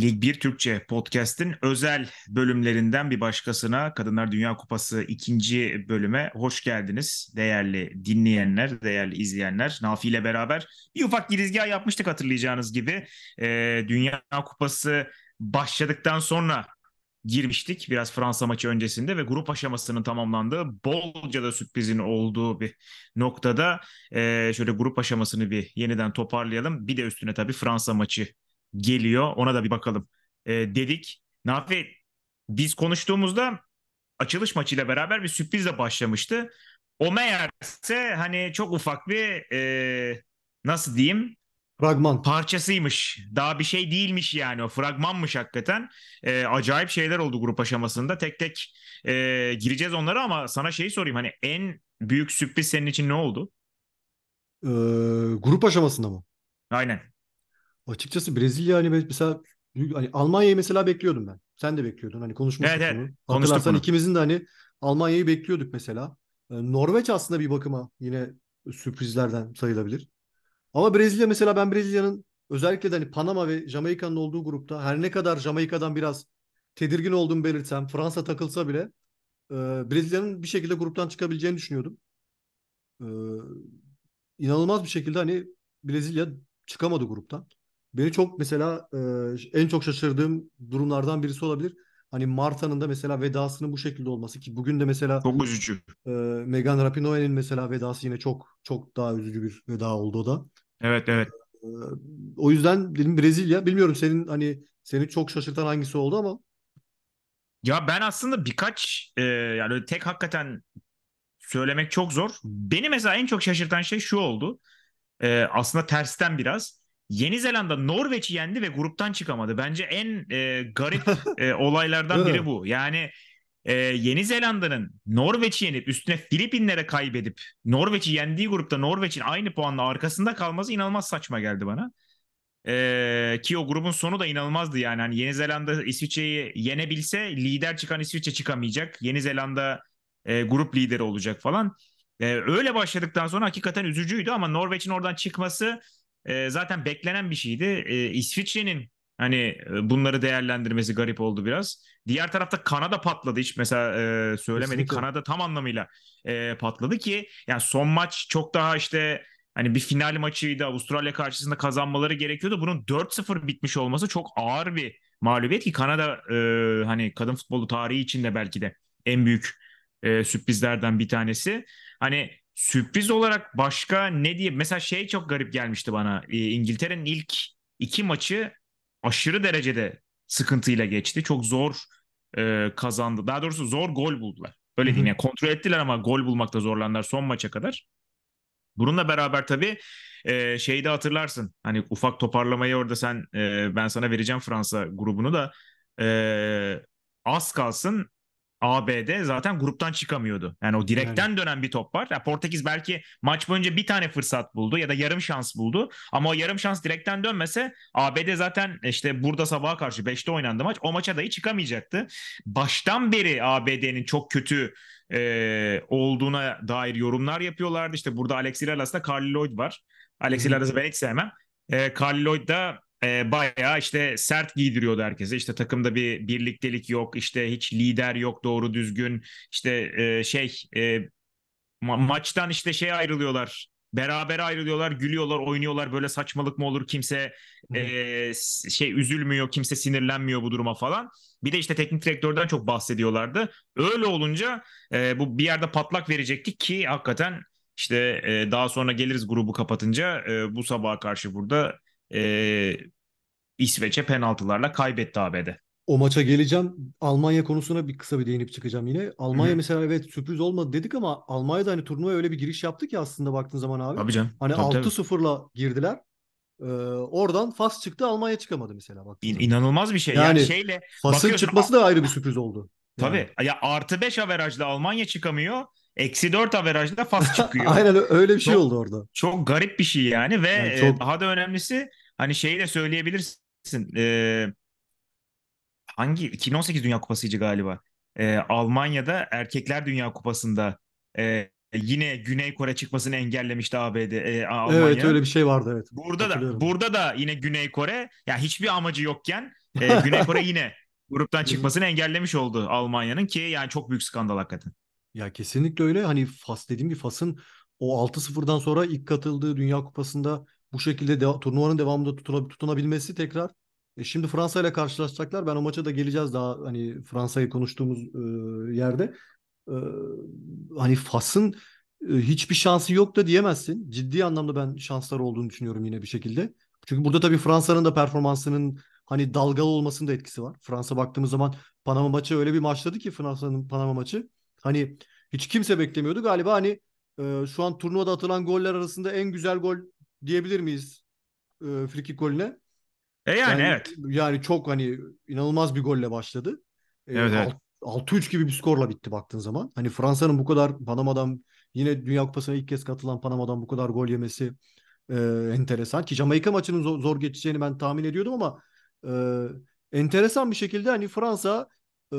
Lig 1 Türkçe podcast'in özel bölümlerinden bir başkasına Kadınlar Dünya Kupası ikinci bölüme hoş geldiniz değerli dinleyenler, değerli izleyenler. Nafi ile beraber bir ufak girizgah yapmıştık hatırlayacağınız gibi. Ee, Dünya Kupası başladıktan sonra girmiştik biraz Fransa maçı öncesinde ve grup aşamasının tamamlandığı bolca da sürprizin olduğu bir noktada e, şöyle grup aşamasını bir yeniden toparlayalım. Bir de üstüne tabii Fransa maçı geliyor ona da bir bakalım e, dedik. Nafi biz konuştuğumuzda açılış maçıyla beraber bir sürprizle başlamıştı. O meğerse hani çok ufak bir e, nasıl diyeyim Fragman. parçasıymış. Daha bir şey değilmiş yani o fragmanmış hakikaten. Ee, acayip şeyler oldu grup aşamasında. Tek tek e, gireceğiz onlara ama sana şeyi sorayım. Hani en büyük sürpriz senin için ne oldu? Ee, grup aşamasında mı? Aynen. Açıkçası Brezilya hani mesela hani Almanya'yı mesela bekliyordum ben. Sen de bekliyordun. Hani konuşmuştuk Evet, evet. bunu. Konuştuk Hatırlarsan bunu. ikimizin de hani Almanya'yı bekliyorduk mesela. Ee, Norveç aslında bir bakıma yine sürprizlerden sayılabilir. Ama Brezilya mesela ben Brezilya'nın özellikle de hani Panama ve Jamaika'nın olduğu grupta her ne kadar Jamaika'dan biraz tedirgin olduğumu belirtsem Fransa takılsa bile e, Brezilya'nın bir şekilde gruptan çıkabileceğini düşünüyordum. Ee, inanılmaz bir şekilde hani Brezilya çıkamadı gruptan. Beni çok mesela e, en çok şaşırdığım durumlardan birisi olabilir. Hani Marta'nın da mesela vedasının bu şekilde olması ki bugün de mesela Çok üzücü. e, Megan Rapinoe'nin mesela vedası yine çok çok daha üzücü bir veda oldu o da. Evet evet. E, o yüzden dedim Brezilya. Bilmiyorum senin hani seni çok şaşırtan hangisi oldu ama Ya ben aslında birkaç e, yani tek hakikaten söylemek çok zor. Beni mesela en çok şaşırtan şey şu oldu. E, aslında tersten biraz. Yeni Zelanda Norveç'i yendi ve gruptan çıkamadı. Bence en e, garip e, olaylardan biri bu. Yani e, Yeni Zelanda'nın Norveç'i yenip üstüne Filipinlere kaybedip Norveç'i yendiği grupta Norveç'in aynı puanla arkasında kalması inanılmaz saçma geldi bana. E, ki o grubun sonu da inanılmazdı yani. Hani Yeni Zelanda İsviçre'yi yenebilse lider çıkan İsviçre çıkamayacak. Yeni Zelanda e, grup lideri olacak falan. E, öyle başladıktan sonra hakikaten üzücüydü ama Norveç'in oradan çıkması e, zaten beklenen bir şeydi. E, İsviçre'nin hani e, bunları değerlendirmesi garip oldu biraz. Diğer tarafta Kanada patladı hiç mesela e, söylemedik. Kesinlikle. Kanada tam anlamıyla e, patladı ki yani son maç çok daha işte hani bir final maçıydı. Avustralya karşısında kazanmaları gerekiyordu. Bunun 4-0 bitmiş olması çok ağır bir mağlubiyet ki Kanada e, hani kadın futbolu tarihi içinde belki de en büyük e, sürprizlerden bir tanesi. Hani sürpriz olarak başka ne diye mesela şey çok garip gelmişti bana. E, İngiltere'nin ilk iki maçı aşırı derecede sıkıntıyla geçti. Çok zor e, kazandı. Daha doğrusu zor gol buldular. Öyle diyeyim yani kontrol ettiler ama gol bulmakta zorlandılar son maça kadar. Bununla beraber tabii e, şeyi de hatırlarsın. Hani ufak toparlamayı orada sen e, ben sana vereceğim Fransa grubunu da e, az kalsın ABD zaten gruptan çıkamıyordu. Yani o yani direkten dönen bir top var. Ya Portekiz belki maç boyunca bir tane fırsat buldu ya da yarım şans buldu. Ama o yarım şans direkten dönmese ABD zaten işte burada sabaha karşı 5'te oynandı maç. O maça dahi çıkamayacaktı. Baştan beri ABD'nin çok kötü e, olduğuna dair yorumlar yapıyorlardı. İşte burada Alexis Lalas'ta Carly Lloyd var. hı. Lalas'ı ben hiç sevmem. E, Carly Lloyd da e, bayağı işte sert giydiriyordu herkese. İşte takımda bir birliktelik yok. işte hiç lider yok doğru düzgün. İşte e, şey e, ma- maçtan işte şey ayrılıyorlar. Beraber ayrılıyorlar, gülüyorlar, oynuyorlar. Böyle saçmalık mı olur? Kimse e, şey üzülmüyor, kimse sinirlenmiyor bu duruma falan. Bir de işte teknik direktörden çok bahsediyorlardı. Öyle olunca e, bu bir yerde patlak verecekti ki hakikaten işte e, daha sonra geliriz grubu kapatınca e, bu sabaha karşı burada e, İsveç'e penaltılarla kaybetti ABD. O maça geleceğim. Almanya konusuna bir kısa bir değinip çıkacağım yine. Almanya hı. mesela evet sürpriz olmadı dedik ama Almanya da hani turnuvaya öyle bir giriş yaptı ki aslında baktığın zaman abi. Tabii canım. Hani Tabii tabii. 6-0'la girdiler. Ee, oradan Fas çıktı Almanya çıkamadı mesela baktığın İn- inanılmaz bir şey. Yani Yani şeyle Fas'ın çıkması da ayrı bir sürpriz oldu. Yani. tabii ya artı 5 averajla Almanya çıkamıyor. Eksi 4 averajla Fas çıkıyor. Aynen öyle bir şey Çok oldu orada. çok garip bir şey yani ve Yani e, çok daha da önemlisi hani şeyi de söyleyebilirsin. E, hangi 2018 Dünya Kupası'ydı galiba. E, Almanya'da Erkekler Dünya Kupası'nda e, yine Güney Kore çıkmasını engellemişti ABD, e, evet Almanya. öyle bir şey vardı evet. Burada da burada da yine Güney Kore ya hiçbir amacı yokken E, Güney Kore yine gruptan çıkmasını engellemiş oldu Almanya'nın ki yani çok büyük skandal hakikaten. Ya kesinlikle öyle. Hani Fas dediğim gibi Fas'ın o altı sıfırdan sonra ilk katıldığı Dünya Kupası'nda bu şekilde de, turnuvanın devamında tutuna- tutunabilmesi tekrar. E şimdi Fransa ile karşılaşacaklar. Ben o maça da geleceğiz daha hani Fransa'yı konuştuğumuz e, yerde. E, hani Fas'ın e, hiçbir şansı yok da diyemezsin. Ciddi anlamda ben şansları olduğunu düşünüyorum yine bir şekilde. Çünkü burada tabii Fransa'nın da performansının hani dalgalı olmasının da etkisi var. Fransa baktığımız zaman Panama maçı öyle bir maçladı ki Fransa'nın Panama maçı. Hani hiç kimse beklemiyordu. Galiba hani e, şu an turnuvada atılan goller arasında en güzel gol diyebilir miyiz e, frikik golüne? E yani Yani evet. yani çok hani inanılmaz bir golle başladı. E, Evet evet. alt- 6-3 gibi bir skorla bitti baktığın zaman. Hani Fransa'nın bu kadar Panama'dan yine Dünya Kupası'na ilk kez katılan Panama'dan bu kadar gol yemesi e, enteresan. Ki Jamaika maçının zor, zor geçeceğini ben tahmin ediyordum ama e, enteresan bir şekilde hani Fransa e,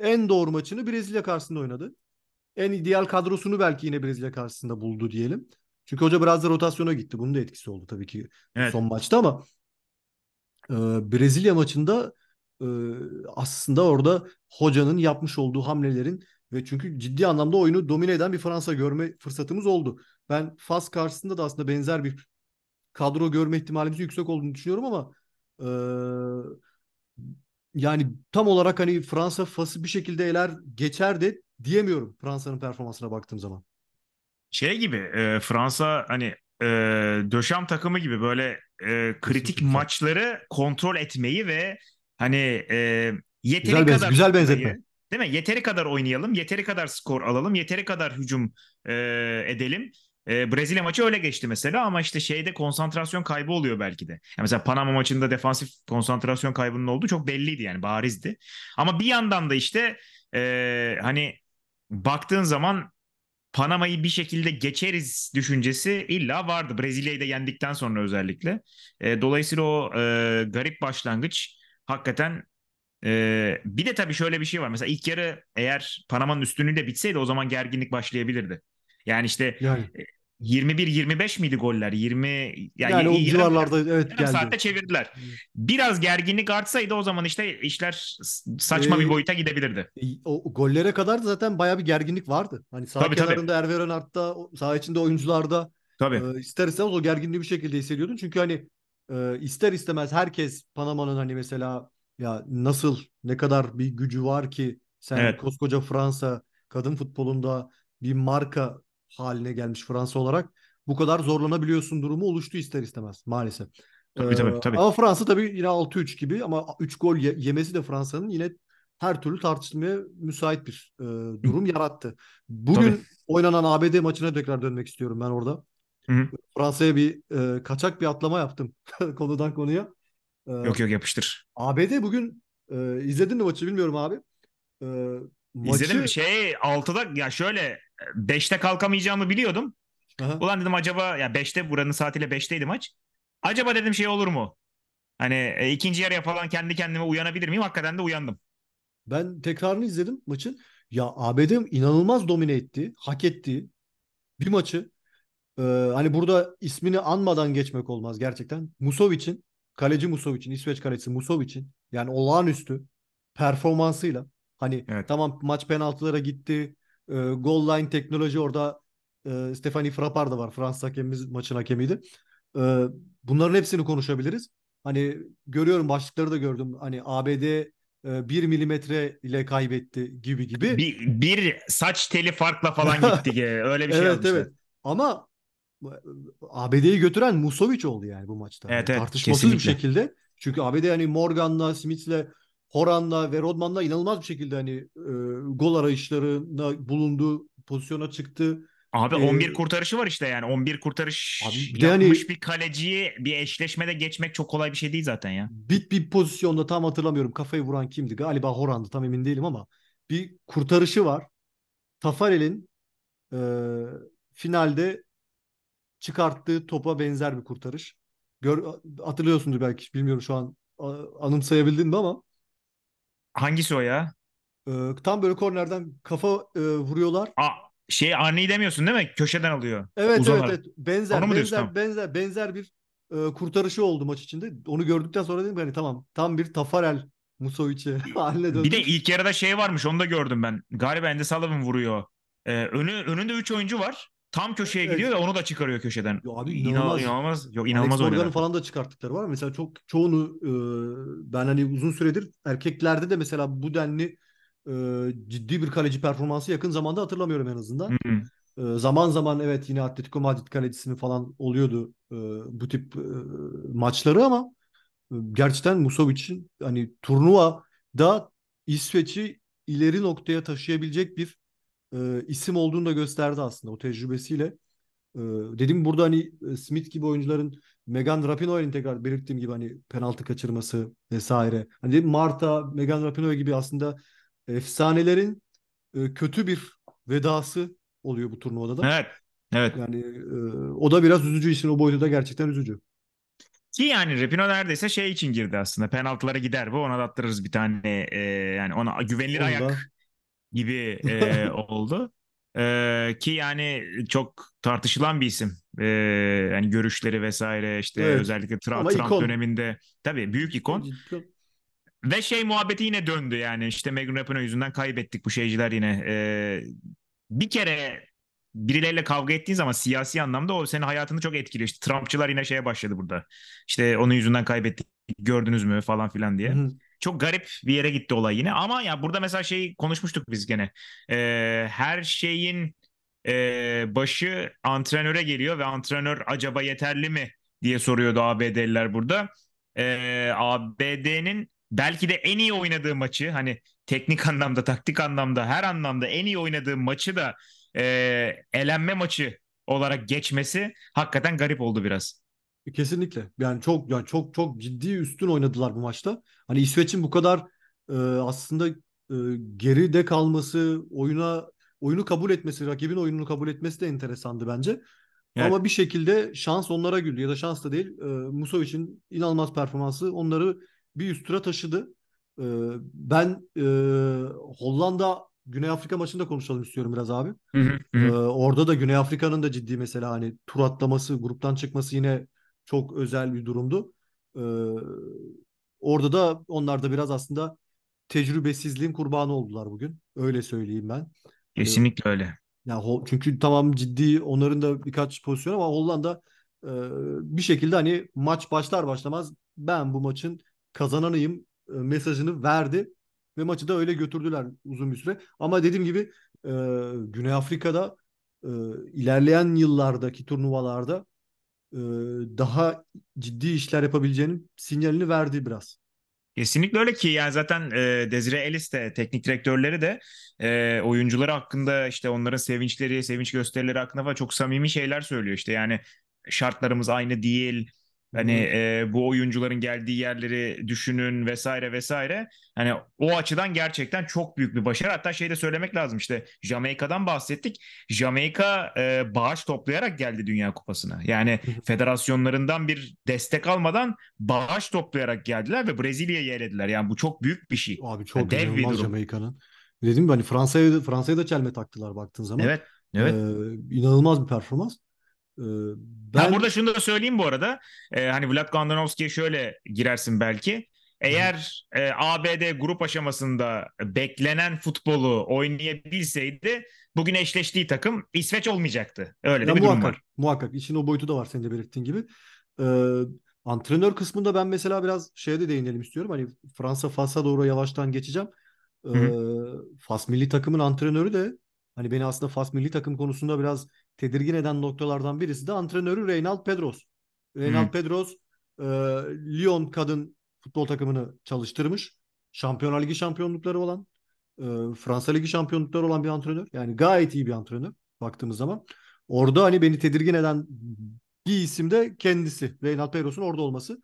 en doğru maçını Brezilya karşısında oynadı. En ideal kadrosunu belki yine Brezilya karşısında buldu diyelim. Çünkü hoca biraz da rotasyona gitti. Bunun da etkisi oldu tabii ki Evet. son maçta ama e, Brezilya maçında e, aslında orada hocanın yapmış olduğu hamlelerin ve çünkü ciddi anlamda oyunu domine eden bir Fransa görme fırsatımız oldu. Ben Fas karşısında da aslında benzer bir kadro görme ihtimalimizin yüksek olduğunu düşünüyorum ama e, yani tam olarak hani Fransa Fas'ı bir şekilde eler geçer de diyemiyorum Fransa'nın performansına baktığım zaman. Şey gibi e, Fransa hani e, Döşam takımı gibi böyle e, kritik Kesinlikle maçları kontrol etmeyi ve hani e, yeteri Güzel, benz kadar güzel benzetme. değil mi? Yeteri kadar oynayalım, yeteri kadar skor alalım, yeteri kadar hücum e, edelim. E, Brezilya maçı öyle geçti mesela ama işte şeyde konsantrasyon kaybı oluyor belki de. Yani mesela Panama maçında defansif konsantrasyon kaybının olduğu çok belliydi yani barizdi. Ama bir yandan da işte e, hani baktığın zaman Panama'yı bir şekilde geçeriz düşüncesi illa vardı. Brezilya'yı da yendikten sonra özellikle. E, dolayısıyla o e, garip başlangıç hakikaten e, bir de tabii şöyle bir şey var. Mesela ilk yarı eğer Panama'nın üstünlüğüyle bitseydi o zaman gerginlik başlayabilirdi. Yani işte Yani e, 21-25 miydi goller? 20 ya yani y- o civarlarda evet yarım saatte geldi. çevirdiler. Biraz gerginlik artsaydı o zaman işte işler saçma bir Ee, boyuta gidebilirdi. o gollere kadar da zaten bayağı bir gerginlik vardı. Hani saha Tabii tabii. kenarında Erve Renard'da, o- saha içinde oyuncularda Tabii. e, ister istemez o gerginliği bir şekilde hissediyordun. Çünkü hani e, ister istemez herkes Panama'nın hani mesela ya nasıl ne kadar bir gücü var ki sen Evet. koskoca Fransa kadın futbolunda bir marka haline gelmiş Fransa olarak bu kadar zorlanabiliyorsun durumu oluştu ister istemez maalesef. Ee, Tabii tabii tabii. ama Fransa tabii yine 6-3 gibi ama 3 gol ye- yemesi de Fransa'nın yine her türlü tartışmaya müsait bir e, durum yarattı. Tabii. Bugün oynanan ABD maçına tekrar dönmek istiyorum ben orada. Fransa'ya bir e, kaçak bir atlama yaptım konudan konuya. E, Yok yok yapıştır. ABD bugün e, izledin mi maçı bilmiyorum abi. E, İzledim maçı şey 6'da ya şöyle 5'te kalkamayacağımı biliyordum. Aha. Ulan dedim acaba ya 5'te buranın saatiyle 5'teydi maç. Acaba dedim şey olur mu? Hani e, ikinci yarıya falan kendi kendime uyanabilir miyim? Hakikaten de uyandım. ben tekrarını izledim maçın. Ya ABD inanılmaz domine etti, hak etti bir maçı. Ee, hani burada ismini anmadan geçmek olmaz gerçekten. Musovic'in, kaleci Musovic'in, İsveç kalecisi Musovic'in yani olağanüstü performansıyla hani Evet. tamam maç penaltılara gitti. E, goal line teknoloji orada e, Stephanie Frappard da var. Fransız hakemimiz maçın hakemiydi. E, bunların hepsini konuşabiliriz. Hani görüyorum başlıkları da gördüm. Hani ABD e, 1 milimetre ile kaybetti gibi gibi. Bir, bir saç teli farkla falan gitti. Öyle bir şey Evet yazmışlar. evet. Ama ABD'yi götüren Musovic oldu yani bu maçta. Evet, Yani evet, tartışmasız bir kesinlikle. şekilde. Çünkü ABD hani Morgan'la, Smith'le, Horan'la ve Rodman'la inanılmaz bir şekilde hani e, gol arayışlarına bulunduğu pozisyona çıktı. Abi Ee, 11 kurtarışı var işte yani. 11 kurtarış Abi de yapmış hani- bir kaleciyi bir eşleşmede geçmek çok kolay bir şey değil zaten ya. Bir, bir pozisyonda tam hatırlamıyorum kafayı vuran kimdi? Galiba Horan'dı tam emin değilim ama bir kurtarışı var. Tafarel'in e, finalde çıkarttığı topa benzer bir kurtarış. Gör, hatırlıyorsundur belki bilmiyorum şu an anımsayabildin mi ama Hangisi o ya? e, tam böyle kornerden kafa e, vuruyorlar. Aa, şey Arne'yi demiyorsun değil mi? Köşeden alıyor. Evet evet Uzanar. evet benzer mu diyorsun? benzer benzer benzer bir e, kurtarışı oldu maç içinde. Onu gördükten sonra dedim hani tamam tam bir Tafarel Musovic'i haline döndü. Bir de ilk yarıda şey varmış onu da gördüm ben. Galiba Sullivan vuruyor. Ee, önü, önünde 3 oyuncu var. Tam köşeye Evet. gidiyor ve onu da çıkarıyor köşeden. Ya abi İnanılmaz. inanılmaz. inanılmaz. Yok Alex inanılmaz Morgan'ın oynadılar. falan da çıkarttıkları var. Mesela çok çoğunu e, ben hani uzun süredir erkeklerde de mesela bu denli e, ciddi bir kaleci performansı yakın zamanda hatırlamıyorum en azından. Hı hı. E, zaman zaman evet yine Atletico Madrid kalecisinin falan oluyordu e, bu tip e, maçları ama e, gerçekten Musovic'in hani turnuvada İsveç'i ileri noktaya taşıyabilecek bir e, isim olduğunu da gösterdi aslında o tecrübesiyle. E, dedim burada hani e, Smith gibi oyuncuların Megan Rapinoe'nin tekrar belirttiğim gibi hani penaltı kaçırması vesaire. Hani dedim Marta, Megan Rapinoe gibi aslında efsanelerin e, kötü bir vedası oluyor bu turnuvada da. Evet. Evet. Yani e, o da biraz üzücü işin o boyutu da gerçekten üzücü. Ki yani Rapino neredeyse şey için girdi aslında. Penaltılara gider bu. Ona da attırırız bir tane e, yani ona güvenilir Onu da- ayak gibi e, oldu. E, ki yani çok tartışılan bir isim. E, yani görüşleri vesaire işte Evet. özellikle Trump, Ama Trump ikon. döneminde tabii büyük ikon. Ve şey muhabbeti yine döndü yani işte Megan Rapinoe yüzünden kaybettik bu şeyciler yine. Ee, bir kere birileriyle kavga ettiğin zaman siyasi anlamda o senin hayatını çok etkiliyor. İşte Trumpçılar yine şeye başladı burada. İşte onun yüzünden kaybettik gördünüz mü falan filan diye. Hı. Çok garip bir yere gitti olay yine ama ya burada mesela şey konuşmuştuk biz gene. Ee, her şeyin e, başı antrenöre geliyor ve antrenör acaba yeterli mi diye soruyordu ABD'liler burada. Ee, ABD'nin belki de en iyi oynadığı maçı hani teknik anlamda, taktik anlamda, her anlamda en iyi oynadığı maçı da e, elenme maçı olarak geçmesi hakikaten garip oldu biraz. Kesinlikle. Yani çok yani çok çok ciddi üstün oynadılar bu maçta. Hani İsveç'in bu kadar e, aslında e, geride kalması, oyuna oyunu kabul etmesi, rakibin oyununu kabul etmesi de enteresandı bence. Evet. Ama bir şekilde şans onlara güldü ya da şans da değil. E, Musovic'in inanılmaz performansı onları bir üst tura taşıdı. E, ben e, Hollanda Güney Afrika maçında konuşalım istiyorum biraz abi. Hı hı, hı. Ee, orada da Güney Afrika'nın da ciddi mesela hani tur atlaması, gruptan çıkması yine çok özel bir durumdu. Ee, orada da onlar da biraz aslında tecrübesizliğin kurbanı oldular bugün. Öyle söyleyeyim ben. Hani, Kesinlikle öyle. ya Ho- çünkü tamam ciddi onların da birkaç pozisyon ama Hollanda e, bir şekilde hani maç başlar başlamaz ben bu maçın kazananıyım e, mesajını verdi ve maçı da öyle götürdüler uzun bir süre. Ama dediğim gibi e, Güney Afrika'da e, ilerleyen yıllardaki turnuvalarda e, daha ciddi işler yapabileceğinin sinyalini verdi biraz. Kesinlikle öyle ki yani zaten e, Desire Ellis de teknik direktörleri de e, oyuncuları hakkında işte onların sevinçleri, sevinç gösterileri hakkında falan çok samimi şeyler söylüyor işte yani şartlarımız aynı değil. Hani e, bu oyuncuların geldiği yerleri düşünün vesaire vesaire. Hani o açıdan gerçekten çok büyük bir başarı. Hatta şey de söylemek lazım işte Jamaika'dan bahsettik. Jamaika e, bağış toplayarak geldi Dünya Kupası'na. Yani federasyonlarından bir destek almadan bağış toplayarak geldiler ve Brezilya'yı elediler. Yani bu çok büyük bir şey. Abi çok dev bir durum. Jamaika'nın. Gibi hani Fransa'ya Fransa'ya da çelme taktılar baktığın zaman. Evet. Evet. Ee, inanılmaz bir performans. Ee, Ben ben burada şunu da söyleyeyim bu arada. Ee, hani Vlad Gandanovski'ye şöyle girersin belki. Eğer e, ABD grup aşamasında beklenen futbolu oynayabilseydi bugün eşleştiği takım İsveç olmayacaktı. Öyle de bir durum muhakkak var. muhakkak işin o boyutu da var senin de belirttiğin gibi. Ee, antrenör kısmında ben mesela biraz şeye de değinelim istiyorum. Hani Fransa Fas'a doğru yavaştan geçeceğim. Ee, Fas milli takımın antrenörü de hani beni aslında Fas milli takım konusunda biraz tedirgin eden noktalardan birisi de antrenörü Reynald Pedros. Reynald Hı. Pedros e, Lyon kadın futbol takımını çalıştırmış. Şampiyonlar Ligi şampiyonlukları olan, e, Fransa Ligi şampiyonlukları olan bir antrenör. Yani gayet iyi bir antrenör baktığımız zaman. Orada hani beni tedirgin eden bir isim de kendisi. Reynald Pedros'un orada olması.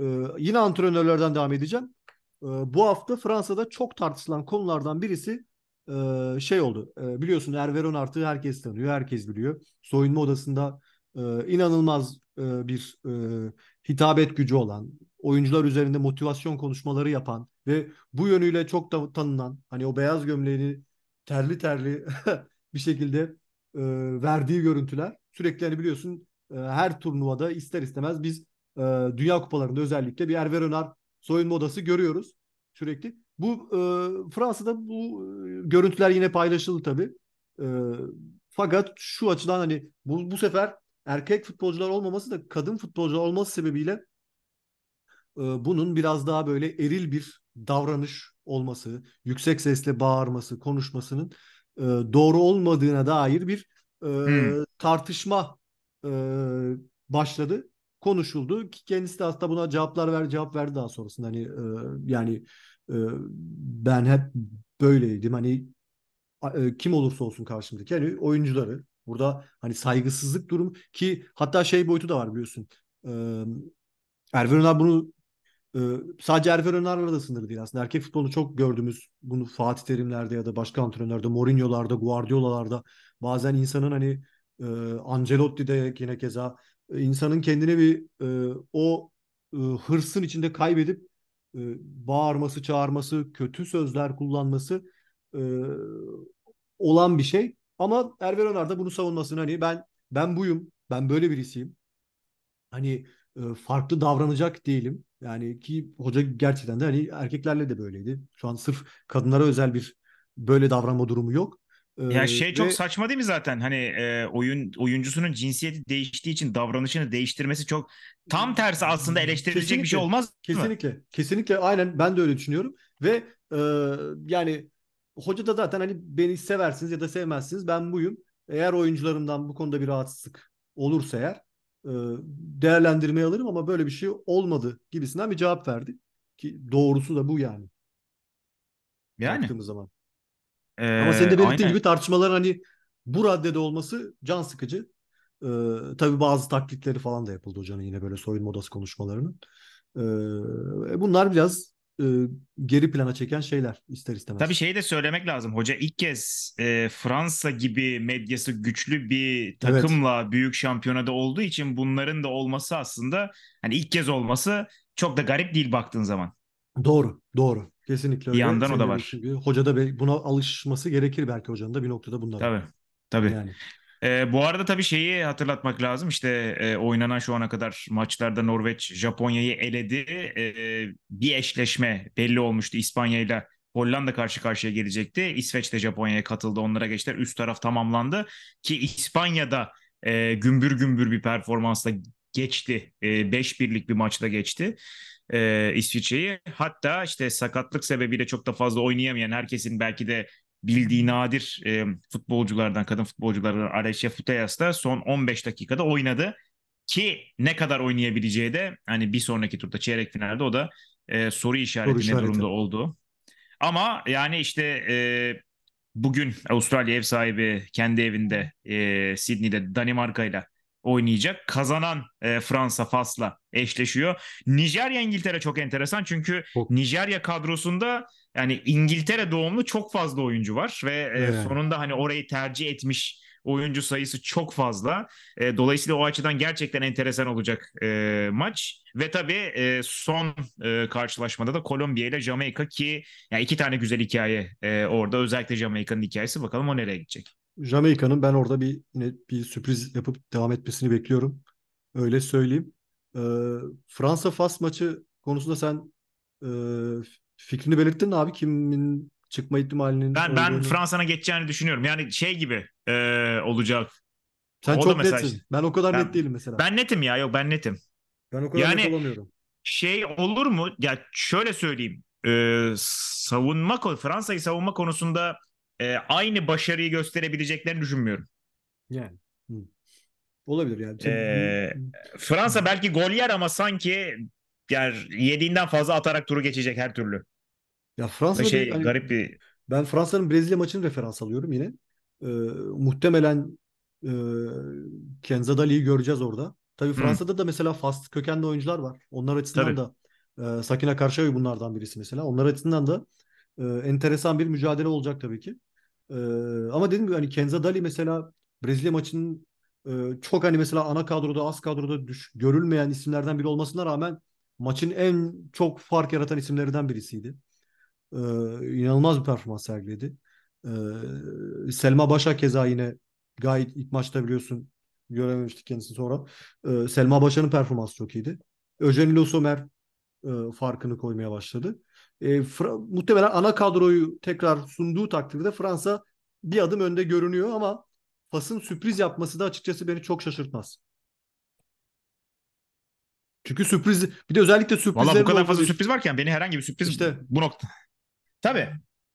E, yine antrenörlerden devam edeceğim. E, bu hafta Fransa'da çok tartışılan konulardan birisi e, şey oldu. E, biliyorsun Hervé Renard'ı herkes tanıyor, herkes biliyor. Soyunma odasında e, inanılmaz e, bir e, hitabet gücü olan, oyuncular üzerinde motivasyon konuşmaları yapan ve bu yönüyle çok da tanınan, hani o beyaz gömleğini terli terli bir şekilde verdiği görüntüler sürekli hani biliyorsun e, her turnuvada ister istemez biz Dünya Kupalarında özellikle bir Hervé Renard soyunma odası görüyoruz sürekli. Bu e, Fransa'da bu e, görüntüler yine paylaşıldı tabii. E, fakat şu açıdan hani bu, bu sefer erkek futbolcular olmaması da kadın futbolcular olması sebebiyle e, bunun biraz daha böyle eril bir davranış olması, yüksek sesle bağırması, konuşmasının e, doğru olmadığına dair bir e, hmm. tartışma e, başladı, konuşuldu. Kendisi de aslında buna cevaplar ver, cevap verdi daha sonrasında. Hani e, yani ben hep böyleydim. Hani kim olursa olsun karşımdaki yani oyuncuları burada hani saygısızlık durumu ki hatta şey boyutu da var biliyorsun. E, Erven Önal bunu sadece Erven Önal'la da sınırlı değil aslında. Erkek futbolunu çok gördüğümüz bunu Fatih Terimler'de ya da başka antrenörlerde, Mourinho'larda, Guardiola'larda bazen insanın hani Ancelotti'de yine keza insanın kendine bir o hırsın içinde kaybedip e, bağırması, çağırması, kötü sözler kullanması e, olan bir şey. Ama Erver Öner de bunu savunmasını hani ben ben buyum, ben böyle birisiyim. Hani e, farklı davranacak değilim. Yani ki hoca gerçekten de hani erkeklerle de böyleydi. Şu an sırf kadınlara özel bir böyle davranma durumu yok. Ya şey ve... çok saçma değil mi zaten? Hani e, oyun oyuncusunun cinsiyeti değiştiği için davranışını değiştirmesi çok tam tersi aslında eleştirilecek kesinlikle, bir şey olmaz mı? Kesinlikle. Kesinlikle aynen ben de öyle düşünüyorum ve e, yani hoca da zaten hani beni seversiniz ya da sevmezsiniz ben buyum. Eğer oyuncularımdan bu konuda bir rahatsızlık olursa eğer e, değerlendirmeye alırım ama böyle bir şey olmadı gibisinden bir cevap verdi. Ki doğrusu da bu yani. Yani. Baktığımız zaman. Ee, Ama senin de belirttiğin aynen. gibi tartışmalar hani bu raddede olması can sıkıcı. Ee, tabii bazı taklitleri falan da yapıldı hocanın yine böyle soyunma odası konuşmalarının. Ee, bunlar biraz e, geri plana çeken şeyler ister istemez. Tabii şeyi de söylemek lazım. Hoca ilk kez e, Fransa gibi medyası güçlü bir takımla evet. büyük şampiyonada olduğu için bunların da olması aslında hani ilk kez olması çok da garip değil baktığın zaman. Doğru, doğru. Kesinlikle öyle. Bir yandan o da var. Gibi. Hoca da buna alışması gerekir belki hocanın da bir noktada bunlar. Tabii. Tabii. Yani. Ee, bu arada tabii şeyi hatırlatmak lazım. İşte e, oynanan şu ana kadar maçlarda Norveç Japonya'yı eledi. E, bir eşleşme belli olmuştu İspanya ile Hollanda karşı karşıya gelecekti. İsveç de Japonya'ya katıldı. Onlara geçtiler. Üst taraf tamamlandı. Ki İspanya'da e, gümbür gümbür bir performansla geçti. E, 5 birlik bir maçta geçti e, İsviçre'yi. Hatta işte sakatlık sebebiyle çok da fazla oynayamayan herkesin belki de bildiği nadir e, futbolculardan, kadın futbolculardan Alessia Futeyas da son 15 dakikada oynadı. Ki ne kadar oynayabileceği de hani bir sonraki turda çeyrek finalde o da e, soru işareti soru ne işareti. durumda oldu. Ama yani işte e, bugün Avustralya ev sahibi kendi evinde e, Sydney'de Danimarka ile oynayacak. Kazanan e, Fransa Fas'la eşleşiyor. Nijerya İngiltere çok enteresan çünkü çok. Nijerya kadrosunda yani İngiltere doğumlu çok fazla oyuncu var ve e, evet. sonunda hani orayı tercih etmiş oyuncu sayısı çok fazla. E, dolayısıyla o açıdan gerçekten enteresan olacak e, maç. Ve tabii e, son e, karşılaşmada da Kolombiya ile Jamaika ki yani iki tane güzel hikaye e, orada. Özellikle Jamaika'nın hikayesi. Bakalım o nereye gidecek. Jamaika'nın ben orada bir yine bir sürpriz yapıp devam etmesini bekliyorum. Öyle söyleyeyim. Ee, Fransa Fas maçı konusunda sen e, fikrini belirttin abi kimin çıkma ihtimalinin Ben ben Fransa'na geçeceğini düşünüyorum. Yani şey gibi e, olacak. Sen o çok mesela, netsin. Ben o kadar ben, net değilim mesela. Ben netim ya. Yok ben netim. Ben o kadar yani, net olamıyorum. Şey olur mu? Ya şöyle söyleyeyim. E, savunma Fransa'yı savunma konusunda e, aynı başarıyı gösterebileceklerini düşünmüyorum. Yani. Hı. Olabilir yani. Ee, Fransa belki gol yer ama sanki yani yediğinden fazla atarak turu geçecek her türlü. Ya Fransa şey hani, garip bir ben Fransa'nın Brezilya maçını referans alıyorum yine. Ee, muhtemelen e, Kenzadali'yi göreceğiz orada. Tabii Fransa'da Hı. da mesela Fast kökenli oyuncular var. Onlar açısından Tabii. da e, Sakina Karşıoy bunlardan birisi mesela. Onlar açısından da e, enteresan bir mücadele olacak tabii ki. E, ama dediğim gibi hani Kenza Dali mesela Brezilya maçının e, çok hani mesela ana kadroda az kadroda düş, görülmeyen isimlerden biri olmasına rağmen maçın en çok fark yaratan isimlerinden birisiydi. E, inanılmaz bir performans sergiledi. E, Selma Başak keza yine gayet ilk maçta biliyorsun görememiştik kendisini sonra. E, Selma Başak'ın performansı çok iyiydi. Eugene Le Sommer e, farkını koymaya başladı. E, muhtemelen ana kadroyu tekrar sunduğu takdirde Fransa bir adım önde görünüyor ama Fas'ın sürpriz yapması da açıkçası beni çok şaşırtmaz. Çünkü sürpriz bir de özellikle sürprizlerin Valla bu kadar fazla sürpriz varken beni herhangi bir sürpriz İşte. bu nokta. Tabii.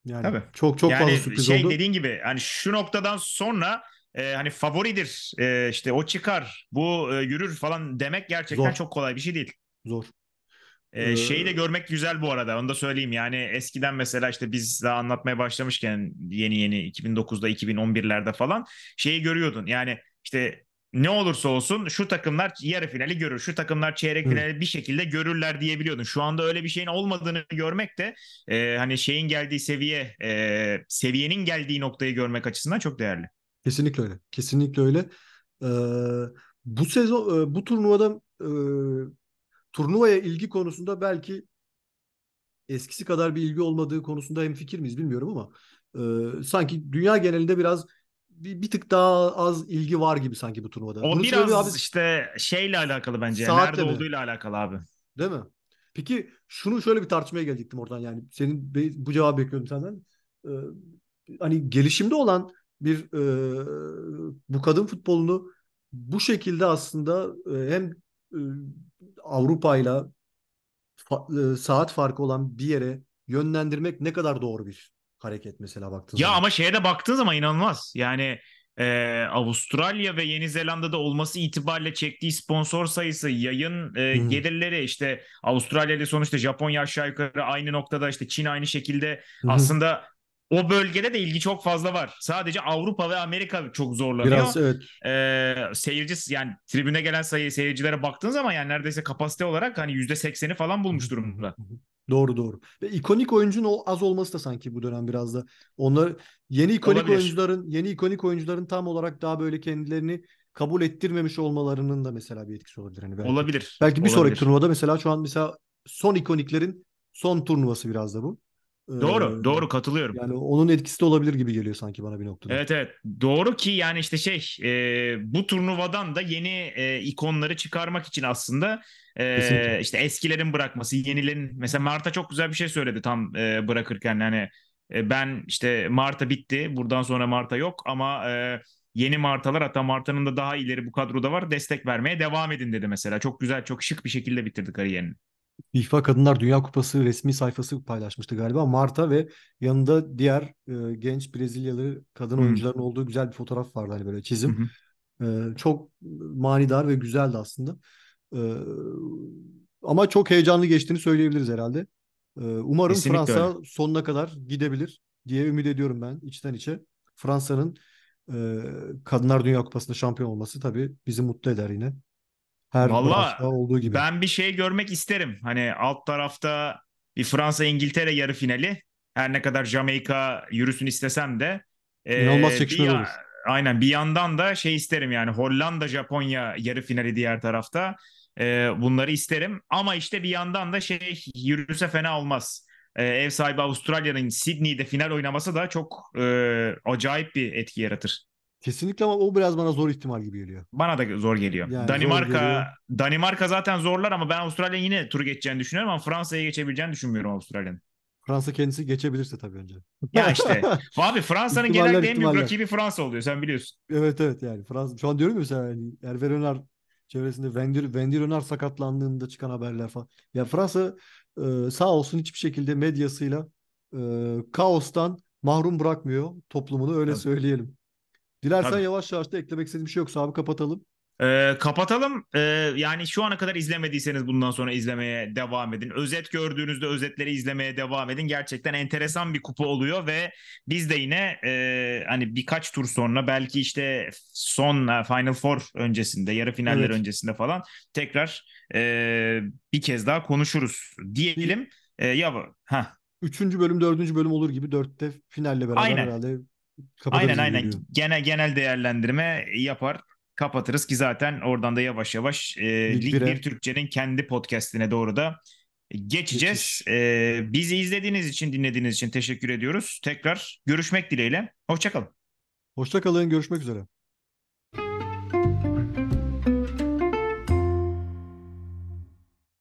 yani Tabii. çok çok yani fazla sürpriz şey oldu. dediğin gibi hani şu noktadan sonra e, hani favoridir e, işte o çıkar bu e, yürür falan demek gerçekten Zor. çok kolay bir şey değil. Zor. E, Ee, şeyi de görmek güzel bu arada onu da söyleyeyim yani eskiden mesela işte biz daha anlatmaya başlamışken yeni yeni 2009'da 2011'lerde falan şeyi görüyordun yani işte ne olursa olsun şu takımlar yarı finali görür, şu takımlar çeyrek Hı. finali bir şekilde görürler diyebiliyordun. Şu anda öyle bir şeyin olmadığını görmek de e, hani şeyin geldiği seviye, e, seviyenin geldiği noktayı görmek açısından çok değerli. Kesinlikle öyle. Kesinlikle öyle. Ee, bu sezon e, bu turnuvada e, turnuvaya ilgi konusunda belki eskisi kadar bir ilgi olmadığı konusunda hemfikir miyiz bilmiyorum ama e, sanki dünya genelinde biraz bir, bir tık daha az ilgi var gibi sanki bu turnuvada. O Bunun biraz abi işte şeyle alakalı bence. Saatle Nerede mi? olduğuyla alakalı abi. değil mi? Peki şunu şöyle bir tartışmaya gelecektim oradan yani. Senin bu cevabı bekliyordum senden. Ee, hani gelişimde olan bir e, bu kadın futbolunu bu şekilde aslında e, hem Avrupa'yla fa- e, saat farkı olan bir yere yönlendirmek ne kadar doğru bir hareket mesela baktığın Ya zaman. ama şeye de baktığın zaman inanılmaz. Yani e, Avustralya ve Yeni Zelanda'da olması itibariyle çektiği sponsor sayısı, yayın e, hı. gelirleri işte Avustralya ile sonuçta Japonya aşağı yukarı aynı noktada işte Çin aynı şekilde hı. aslında o bölgede de ilgi çok fazla var. Sadece Avrupa ve Amerika çok zorlanıyor. Biraz evet Ee, seyirci yani tribüne gelen sayı seyircilere baktığın zaman yani neredeyse kapasite olarak hani yüzde sekseni falan bulmuş durumda. Doğru doğru. Ve ikonik oyuncunun o az olması da sanki bu dönem biraz da onlar yeni ikonik Olabilir. oyuncuların yeni ikonik oyuncuların tam olarak daha böyle kendilerini kabul ettirmemiş olmalarının da mesela bir etkisi olabilir hani belki. Olabilir. Belki bir sonraki olabilir. turnuvada mesela şu an mesela son ikoniklerin son turnuvası biraz da bu. Ee, Doğru, doğru katılıyorum. Yani onun etkisi de olabilir gibi geliyor sanki bana bir noktada. Evet evet doğru ki yani işte şey e, bu turnuvadan da yeni e, ikonları çıkarmak için aslında e, Kesinlikle. işte eskilerin bırakması yenilerin mesela Marta çok güzel bir şey söyledi tam e, bırakırken hani e, ben işte Marta bitti buradan sonra Marta yok ama e, yeni Martalar hatta Marta'nın da daha ileri bu kadroda var destek vermeye devam edin dedi mesela çok güzel çok şık bir şekilde bitirdi kariyerini. FIFA Kadınlar Dünya Kupası resmi sayfası paylaşmıştı galiba. Marta ve yanında diğer e, genç Brezilyalı kadın Hı. oyuncuların olduğu güzel bir fotoğraf vardı hani böyle çizim. hı. E, çok manidar ve güzeldi aslında. E, ama çok heyecanlı geçtiğini söyleyebiliriz herhalde. E, umarım Kesinlikle Fransa sonuna kadar gidebilir diye ümit ediyorum ben içten içe. Fransa'nın e, Kadınlar Dünya Kupası'nda şampiyon olması tabii bizi mutlu eder yine. Her Valla olduğu gibi. ben bir şey görmek isterim. Hani alt tarafta bir Fransa-İngiltere yarı finali. Her ne kadar Jamaika yürüsün istesem de. e, İnanılmaz bir çekişmeli olur. Aynen bir yandan da şey isterim yani Hollanda-Japonya yarı finali diğer tarafta. E, bunları isterim. Ama işte bir yandan da şey yürüse fena olmaz. E, ev sahibi Avustralya'nın Sydney'de final oynaması da çok e, acayip bir etki yaratır. Kesinlikle ama o biraz bana zor ihtimal gibi geliyor. Bana da zor geliyor. Yani zor Danimarka geliyor. Danimarka zaten zorlar ama ben Avustralya'nın yine turu geçeceğini düşünüyorum ama Fransa'ya geçebileceğini düşünmüyorum Avustralya'nın. Fransa kendisi geçebilirse tabii önce. Ya işte abi Fransa'nın genelde en büyük rakibi Fransa oluyor sen biliyorsun. Evet evet yani Fransa şu an diyorum ya mesela yani Hervé Renard çevresinde Wendy, Wendy Renard sakatlandığında çıkan haberler falan. Ya Fransa e, sağ olsun hiçbir şekilde medyasıyla e, kaostan mahrum bırakmıyor toplumunu öyle Tabii. söyleyelim. Dilersen Tabii. yavaş yavaş da eklemek istediğim bir şey yoksa abi kapatalım. Ee, kapatalım. Ee, yani şu ana kadar izlemediyseniz bundan sonra izlemeye devam edin. Özet gördüğünüzde özetleri izlemeye devam edin. Gerçekten enteresan bir kupa oluyor ve biz de yine e, hani birkaç tur sonra belki işte son e, Final Four öncesinde, yarı finaller Evet. öncesinde falan tekrar e, bir kez daha konuşuruz diyelim. E, ya ha Üçüncü bölüm, dördüncü bölüm olur gibi dörtte finalle beraber Aynen. herhalde Aynen aynen. geliyor. Genel genel değerlendirme yapar. Kapatırız ki zaten oradan da yavaş yavaş e, Lig Lig bire. 1 Türkçe'nin kendi podcastine doğru da geçeceğiz. E, bizi izlediğiniz için, dinlediğiniz için teşekkür ediyoruz. Tekrar görüşmek dileğiyle. Hoşçakalın. Hoşça kalın, görüşmek üzere.